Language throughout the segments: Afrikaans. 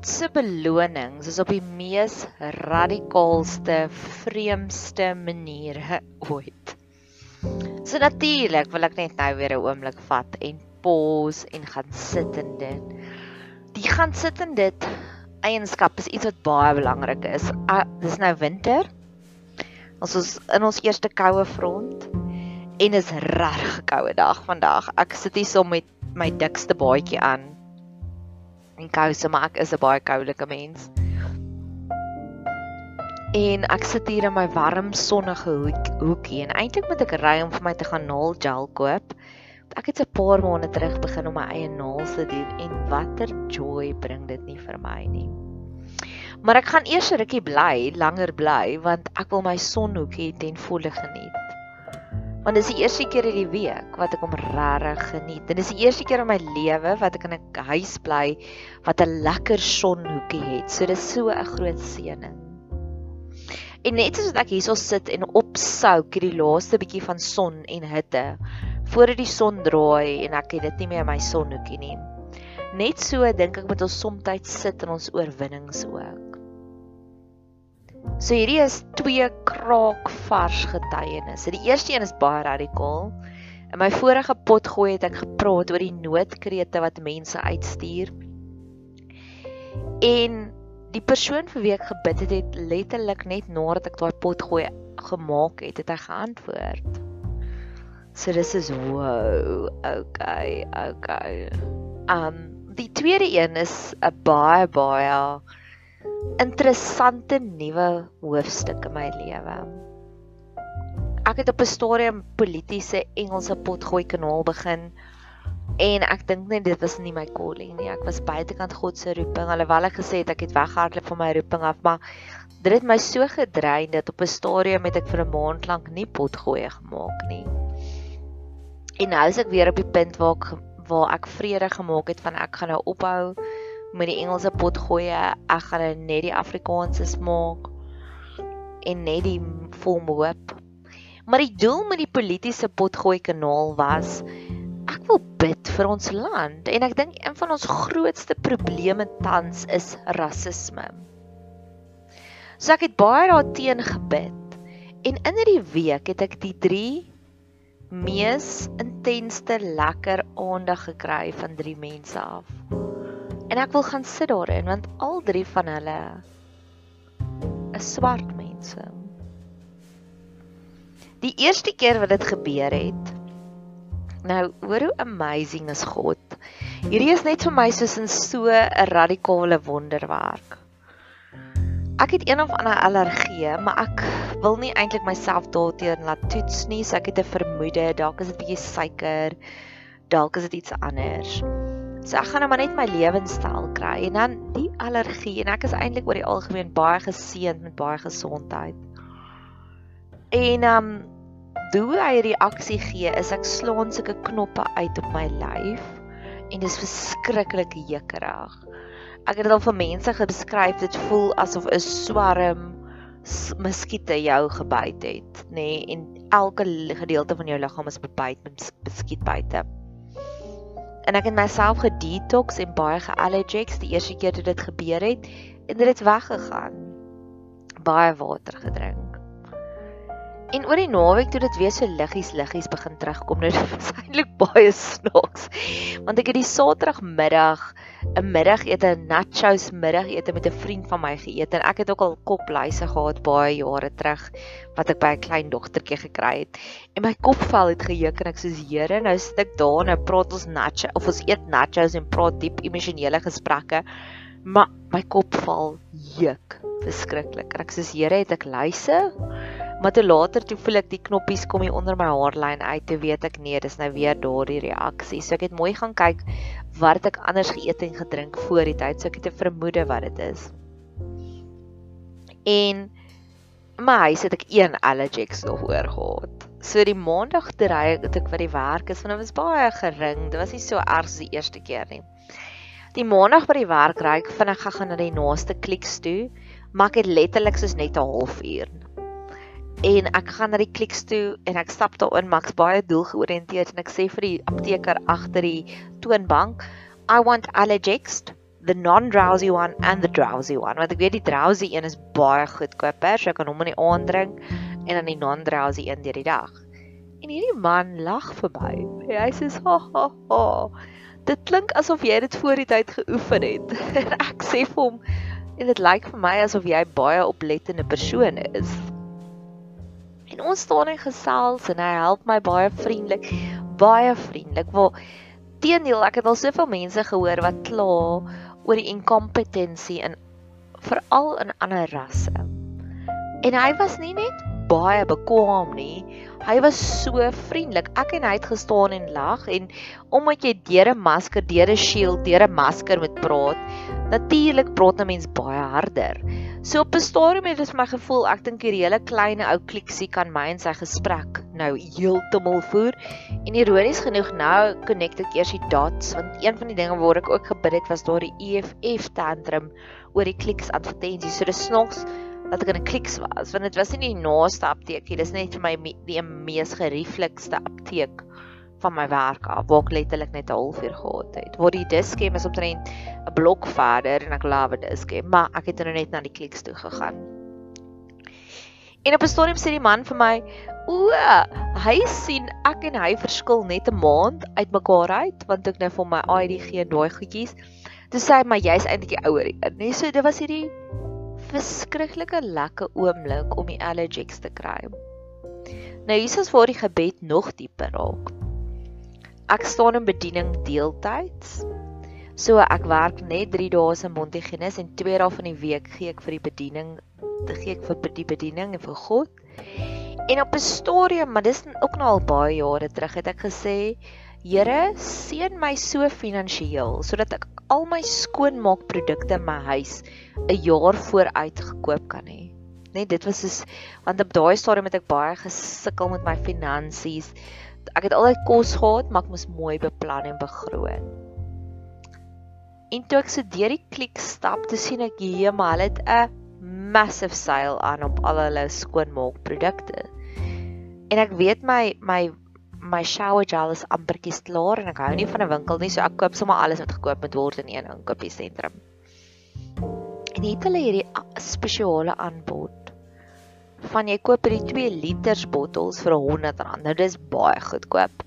God se belonings is op die mees radikaalste, vreemdste maniere ooit. So natuurlik wil ek net nou weer 'n oomblik vat en pause en gaan sit in dit. Die gaan sit in dit eienskap is iets wat baie belangrik is. Uh, dis nou winter. Ons is in ons eerste koue front en is reg koue dag vandag. Ek sit hier so met my dikste baadjie aan en kouse, maar ek is 'n baie koulike mens. En ek sit hier in my warm sonnige hoek, hoekie en eintlik moet ek ry om vir my te gaan nail gel koop. Ek het 'n paar maande terug begin om my eie naels te doen en watter joy bring dit nie vir my nie. Maar ek gaan eers 'n rukkie bly, langer bly want ek wil my sonhoekie ten volle geniet want dis die eerste keer in die week wat ek hom regtig geniet. Dit is die eerste keer in my lewe wat ek in 'n huis bly wat 'n lekker sonhoekie het. So dis so 'n groot seëning. En net soos ek hierso sit en opsouk hierdie laaste bietjie van son en hitte voordat die son draai en ek het dit nie meer in my sonhoekie nie. Net so dink ek met ons soms sit in ons oorwinnings ook. So hierdie is twee kraak vars getuienisse. Die eerste een is baie radikaal. In my vorige pot gooi het ek gepraat oor die noodkrete wat mense uitstuur. En die persoon vir wie ek gebid het, het letterlik net nadat ek daai pot gooi gemaak het, het hy geantwoord. So dis is wow. Okay, okay. Um die tweede een is 'n baie baie interessante nuwe hoofstuk in my lewe. Ek het op 'n stadium politieke Engelse potgooi kanaal begin en ek dink net dit was nie my calling nie. Ek was buitekant God se roeping alhoewel ek gesê het ek het weghardloop van my roeping af, maar dit het my so gedrein dat op 'n stadium het ek vir 'n maand lank nie potgooi gemaak nie. En nou is ek weer op die punt waar ek waar ek vrede gemaak het van ek gaan nou ophou met die Engelse pot gooi. Ek gaan net die Afrikaanse smaak en net die vol hoop. Maar die doel met die politieke potgooi kanaal was ek wil bid vir ons land en ek dink een van ons grootste probleme tans is rasisme. So ek het baie daarteen gebid en in hierdie week het ek die 3 mees intensste lekker aandag gekry van drie mense af. En ek wil gaan sit daarin want al drie van hulle is swart mense. Die eerste keer wat dit gebeur het. Nou, hoor hoe amazing is God. Hierdie is net vir my soos 'n so 'n radikale wonderwerk. Ek het een of ander allergie, maar ek wil nie eintlik myself daarteenoor laat toets nie, so ek het 'n vermoede dalk is dit bietjie suiker, dalk is dit iets anders. So ek gaan nou maar net my lewenstyl kry en dan die allergie en ek is eintlik oor die algemeen baie geseënd met baie gesondheid. En um hoe hy reaksie gee is ek slaan sulke knoppe uit op my lyf en dis verskriklik jekkerig. Ek het dit al vir mense beskryf dit voel asof 'n swarm muskiete jou gebyt het, nê, nee, en elke gedeelte van jou liggaam is bebyt met muskietbyte. En ek het myself gedetox en baie geallergics die eerste keer toe dit gebeur het en dit het weggegaan. Baie water gedrink. En oor die naweek toe dit weer so liggies liggies begin terugkom, dit was eintlik baie snaaks. Want ek het die Saterdagmiddag 'n middagete, nachos middagete met 'n vriend van my geëet en ek het ook al kopluise gehad baie jare terug wat ek by 'n klein dogtertjie gekry het. En my kopvel het gejuk en ek sê: "Here, nou sit ek daar en nou praat ons nachos of ons eet nachos en praat diep emosionele gesprekke." Maar my kop val juk verskriklik. Ek sê: "Here, het ek luise?" Maar toe later toe voel ek die knoppies kom hier onder my haarlyn uit. Toe weet ek nee, dis nou weer daardie reaksie. So ek het mooi gaan kyk wat ek anders geëet en gedrink voor die tyd. So ek het 'n vermoede wat dit is. En my huis het ek een allergies nog oor gehad. So die maandag toe ry ek ek vir die werk is, want dit was baie gering. Dit was nie so erg as die eerste keer nie. Die maandag by die werk ry ek vinnig gaan na die naaste kliks toe, maar ek het letterlik soos net 'n halfuur en ek gaan na die kliks toe en ek stap daar in. Max baie doelgeoriënteerd en ek sê vir die apteker agter die toonbank I want Allergex the non-drowsy one and the drowsy one. Want ek weet die drowsy een is baie goedkoper so ek kan hom in die aand drink en dan die non-drowsy een deur die dag. En hierdie man lag verby. Hy sê ha ha ha. Dit klink asof jy dit voor die tyd geoefen het. En ek sê vir hom en dit lyk vir my asof jy baie oplettende persoon is En ons staan en gesels en hy help my baie vriendelik, baie vriendelik. Waar teenoor ek het al soveel mense gehoor wat kla oor die incompetensie in veral in ander rasse. En hy was nie net baie bekwam nie. Hy was so vriendelik. Ek en hy het gestaan en lag en omdat jy deur 'n masker, deur 'n shield, deur 'n masker moet praat, natuurlik praat 'n mens baie harder. So op 'n stadium het dit vir my gevoel ek dink hierdie hele klein ou kliksie kan my en sy gesprek nou heeltemal voer. En ironies genoeg nou connect ek eers die dots want een van die dinge waar ek ook gebid het was daar die EFF tantrum oor die kliks advertensies. So dis snogs dat ek in 'n kliks was want dit was nie die naaste apteek nie. Dis net vir my die mees gerieflikste apteek van my werk af waar ek letterlik net 'n halfuur gehad het. Waar die diskem is omtrent 'n blok verder en ek love dit diskem, maar ek het nou net na die kliks toe gegaan. En op 'n stadium sê die man vir my, "O, hy sien ek en hy verskil net 'n maand uitmekaar uit want ek nou vir my ID gee daai goedjies." Toe sê hy, "Maar jy's eintlik die ouer een." Nee, so dit was hierdie verskriklike lekker oomblik om die allergies te kry. Nou hier is waar die gebed nog dieper raak ek staan in bediening deeltyds. So ek werk net 3 dae se Montigenes en 2 dae van die week gee ek vir die bediening, te gee ek vir die bediening en vir God. En op 'n stadium, maar dis ook nou al baie jare terug het ek gesê, Here, seën my so finansiëel sodat ek al my skoonmaakprodukte in my huis 'n jaar vooruit gekoop kan hê. Net dit was soos want op daai stadium het ek baie gesukkel met my finansies ek het altyd kos gehad, maar ek moes mooi beplan en begroot. En toe ek so deur die klik stap, te sien ek hier maar hulle het 'n massive sale aan op al hulle skoonmaakprodukte. En ek weet my my my shower gel is amperkies klaar en ek hou nie van 'n winkel nie, so ek koop sommer alles wat gekoop moet word in een inkopiesentrum. En het hulle hierdie spesiale aanbod van jy koop hierdie 2 liters bottels vir R100. Nou dis baie goedkoop.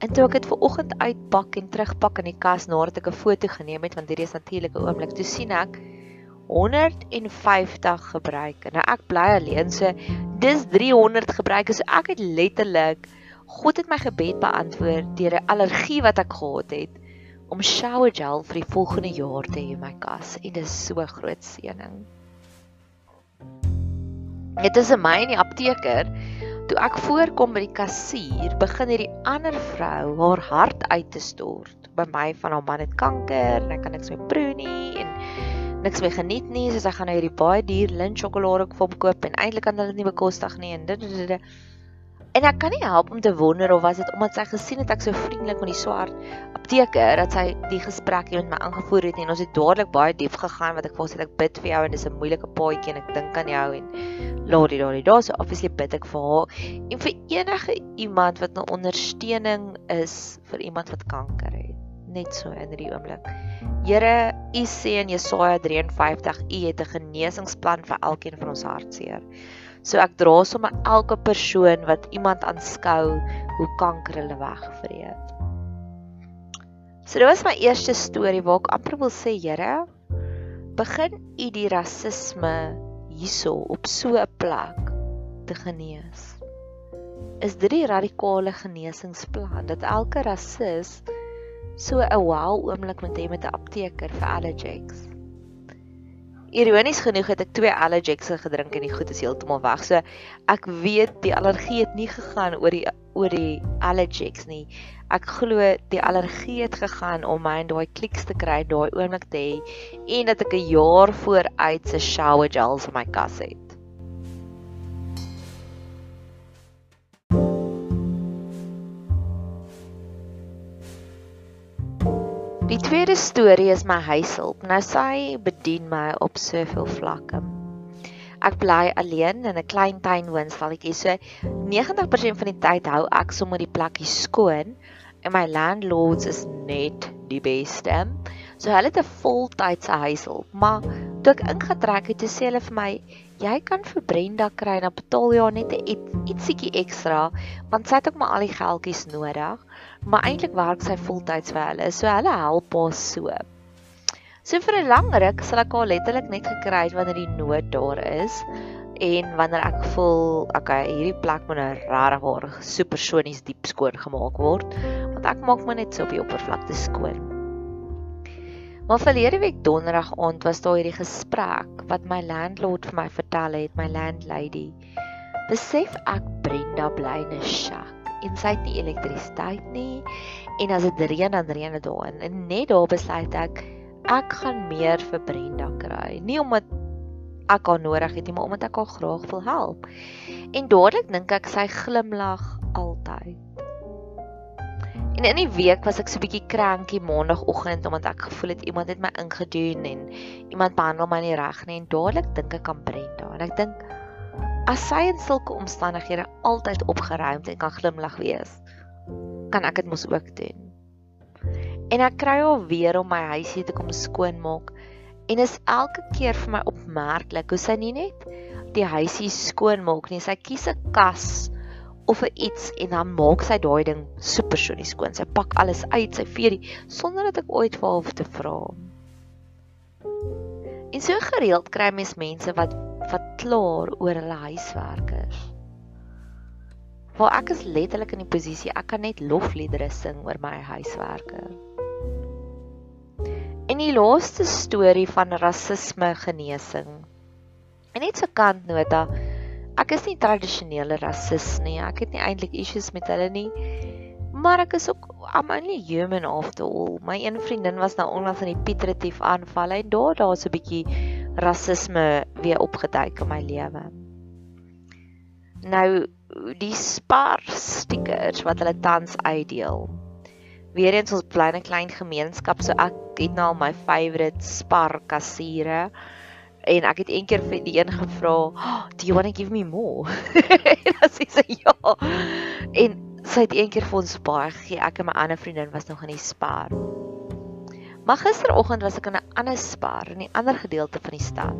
En toe ek dit ver oggend uitpak en terugpak in die kas nadat ek 'n foto geneem het want hierdie is natuurlik 'n oomblik, toe sien ek 150 gebruik. Nou ek bly alleen, so dis 300 gebruik. So ek het letterlik God het my gebed beantwoord deur 'n allergie wat ek gehad het om shower gel vir die volgende jaar te hê in my kas en dit is so groot seëning. Dit is 'n my in die apteker. Toe ek voorkom by die kassier, begin hierdie ander vrou haar hart uit te stort. By my van haar man het kanker en ek kan niks meer proe nie en niks meer geniet nie, soos hy gaan nou hierdie baie duur Lindt sjokolade koop en eintlik kan hulle dit nie bekostig nie en dit dit dit. En ek kan nie help om te wonder of was dit omdat sy gesien het ek so vriendelik met die swart apteker dat sy die gesprek hier met my aangevoer het en ons het dadelik baie diep gegaan wat ek sy ek bid vir jou en dis 'n moeilike paadjie en ek dink aan jou en laat dit daar daar so obviously bid ek vir haar en vir enige iemand wat 'n ondersteuning is vir iemand wat kanker het net so in hierdie oomblik. Here, U sê in Jesaja 53, U het 'n genesingsplan vir elkeen van ons hartseer. So ek dra sommer elke persoon wat iemand aanskou hoe kanker hulle wegvreet. So dit was my eerste storie waar ek amper wil sê, Here, begin U die rasisme hierso op so 'n plek te genees. Is dit die radikale genesingsplan dat elke rasis so 'n wow oomblik met hê met 'n apteker vir allergies? Ironies genoeg het ek twee allergies gedrink en die goed is heeltemal weg. So ek weet die allergie het nie gegaan oor die oor die allergies nie. Ek glo die allergie het gegaan om my in daai kliks te kry, daai oomblik te hê en dat ek 'n jaar vooruit se shower gels in my kas het. Die tweede storie is my huishulp. Nou sy bedien my op soveel vlakke. Ek bly alleen in 'n klein tuin woonstalletjie. So 90% van die tyd hou ek sommer die plekkie skoon en my landlords is net die beste. So hulle het 'n voltydse huishulp, maar toe ek ingetrek het, het sê hulle vir my, "Jy kan vir Brenda kry en dan betaal jy haar net 'n ietsiekie ekstra, want sy het ook maar al die geldjies nodig." maar eintlik werk sy voltyds vir hulle. So hulle help haar so. So vir 'n lang ruk sal ek haar letterlik net gekry het wanneer die nood daar is en wanneer ek voel, okay, hierdie plek moet nou regtig waar supersonies diep skoon gemaak word, want ek maak maar net so op die oppervlakte skoon. Maar verlede week donderdag aand was daar hierdie gesprek wat my landlord vir my vertel het, my landlady. Besef ek Brenda bly in 'n shack en sy het nie elektrisiteit nie en as dit reën dan reën dit daarin en net daar besluit ek ek gaan meer vir Brenda kry. Nie omdat ek haar nodig het nie maar omdat ek haar graag wil help. En dadelik dink ek sy glimlag altyd en in die week was ek so bietjie krankie maandagooggend omdat ek gevoel het iemand het my ingedoen en iemand behandel my nie reg nie. En dadelik dink ek aan Brenda. En ek dink As sy in sulke omstandighede altyd opgeruimd en kan glimlag wees, kan ek dit mos ook doen. En ek kry haar weer om my huisie te kom skoonmaak. En is elke keer vir my opmerklik hoe sy nie net die huisie skoonmaak nie, sy kies 'n kas of 'n iets en dan maak sy daai ding super skoon skoon. Sy pak alles uit, sy vee die sonder dat ek ooit vir haar te vra. En so gereeld kry mens mense wat wat klaar oor hulle huiswerkers. Waar ek is letterlik in die posisie ek kan net lofliedere sing oor my huiswerke. En die laaste storie van rasisme genesing. En net so kantnota, ek is nie tradisionele rasis nie. Ek het nie eintlik issues met hulle nie. Maar ek is ook I'm only human after all. My een vriendin was nou onlangs in die Piet Retief aanval en daar daar's 'n bietjie rasisme weer opgeduik in my lewe. Nou die spar stickers wat hulle tans uitdeel. Weereens ons bly 'n klein gemeenskap, so ek het nou al my favourite spar kassiere en ek het eendag vir die een gevra, oh, "Do you want to give me more?" en sy sê ja. En sy het eendag vir ons baie gegee. Ek en my ander vriendin was nog in die spar. Maar gisteroggend was ek in 'n ander spar in 'n ander gedeelte van die stad.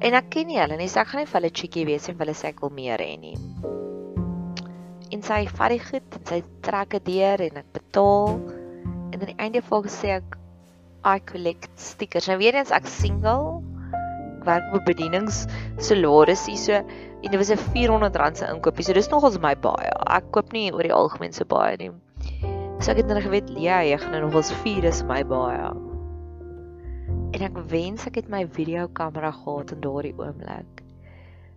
En ek ken nie hulle nie, so ek gaan nie vir hulle cheeky wees en vir hulle sê ek wil meer hê nie. En sy vat die goed sy trek dit deur en ek betaal. En aan die einde van sê ek I collect stickers. Nou weer eens ek single werk op bedienings salaris hier so en dit was 'n R400 se inkoopie. So dis nogals my baie. Ek koop nie oor die algemeen so baie nie. So ek het net geweet, ja, jy gaan nou nog ons vier is my baie. En ek wens ek het my videokamera gehad in daardie oomblik.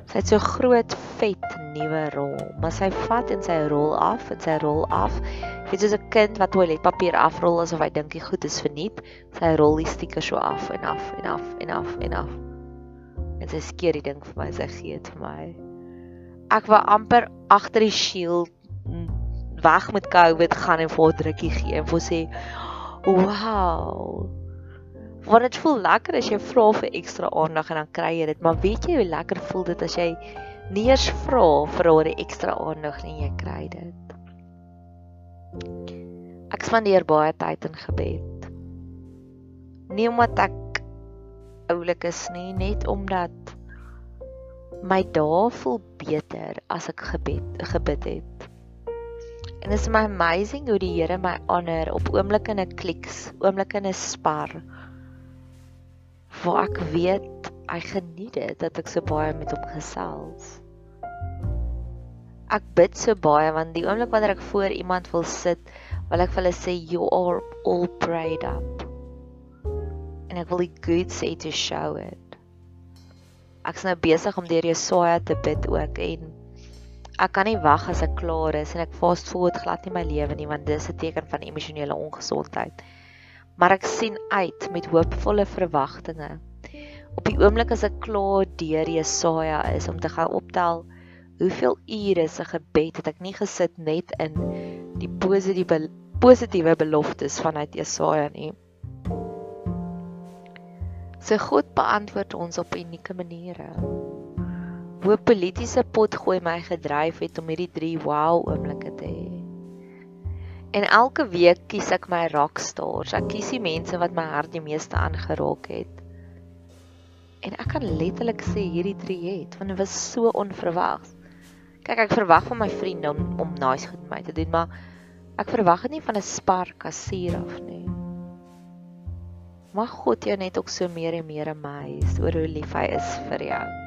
Sy het so groot vet nuwe rol, maar sy vat en sy rol af en sy rol af Dit is 'n kind wat toiletpapier afrol asof hy dink die goed is verniet. Sy rol die stiker so af en af en af en af en af. En sy skeer die ding vir my, sy gee dit vir my. Ek wou amper agter die shield weg met COVID gaan en vir 'n drukkie gee en vir sê, "Wow." Want dit voel lekker as jy vra vir ekstra aandag en dan kry jy dit, maar weet jy hoe lekker voel dit as jy nie eers vra vir die ekstra aandag nie jy kry dit. Ek spandeer baie tyd in gebed. Nie omdat ek oulik is nie, net omdat my dae voel beter as ek gebed gebid het. En dit is my amazing hoe die Here my honor op oomblikke in 'n kliks, oomblikke in 'n spar. Waar ek weet hy geniet dit dat ek so baie met hom gesels. Ek bid so baie want die oomblik wanneer ek voor iemand wil sit, wil ek vir hulle sê you are all prayed up. En ek wil die good say to show it. Ek's nou besig om deur Jesaja te bid ook en ek kan nie wag as ek klaar is en ek fast forward glad nie my lewe nie want dis 'n teken van emosionele ongesondheid. Maar ek sien uit met hoopvolle verwagtinge. Op die oomblik as ek klaar deur Jesaja is om te gaan optel hoeveel ure se gebed het ek nie gesit net in die positiewe positiewe beloftes vanuit Jesaja nie. So God beantwoord ons op unieke maniere hoe politieke pot gooi my gedryf het om hierdie 3 wow oomblikke te hê. En elke week kies ek my rockstars. Ek kies die mense wat my hart die meeste aangeraak het. En ek kan letterlik sê hierdie 3 het want dit was so onverwags. Kyk, ek verwag van my vriende om om nice goed met my te doen, maar ek verwag dit nie van 'n spar kassier af nie. Mag God jou net ook so meer en meer amaze oor hoe lief hy is vir jou.